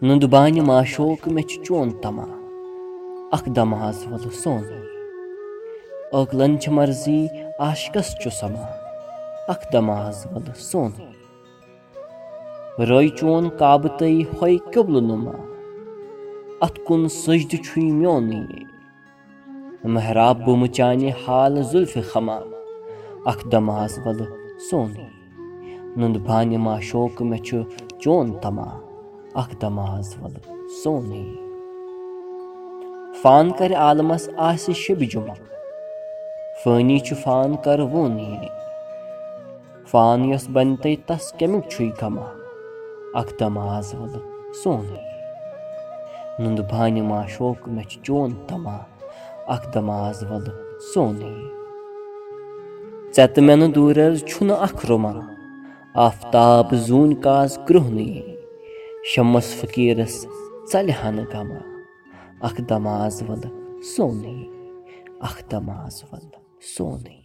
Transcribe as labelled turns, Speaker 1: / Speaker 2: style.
Speaker 1: نُندٕ بانہِ ماشوق مےٚ چھُ چون تما اکھ دماز وَلہٕ سون ٲقلن چھِ مرضی عاشقس چھُ سما اکھ دماز وَلہٕ سون رٲے چون کابہٕ تہٕ ہۄے قبلہٕ نُما اَتھ کُن سجدٕ چھُے میونٕے محراب بُمہٕ چانہِ حال زُلفہِ خما اکھ دماز وَلہٕ سونٕے نُندٕ بانہِ ماشوق مےٚ چھُ چون تما اکھ دماز وَلہٕ سونٕے فان کرِ عالمس آسہِ شبِ جُمعہ فٲنی چھُ فان کرٕ وونٕے فان یۄس بنہِ تَے تس کمیُک چھُے غما اکھ دماز وَلہٕ سونٕے نُندٕ بانہِ ماشوق مےٚ چھُ چون تما اکھ دماز وَلہٕ سونٕے ژےٚ تہٕ مےٚ نہٕ دوٗرٮ۪ر چھُنہٕ اکھ رُما آفتاب زوٗنہِ کاز کرٛہنٕے شمس فقیٖرس ژَلہِ ہا نہٕ غما اکھ دماز وَلہٕ سونٕے اکھ دماز وَلہٕ سونٕے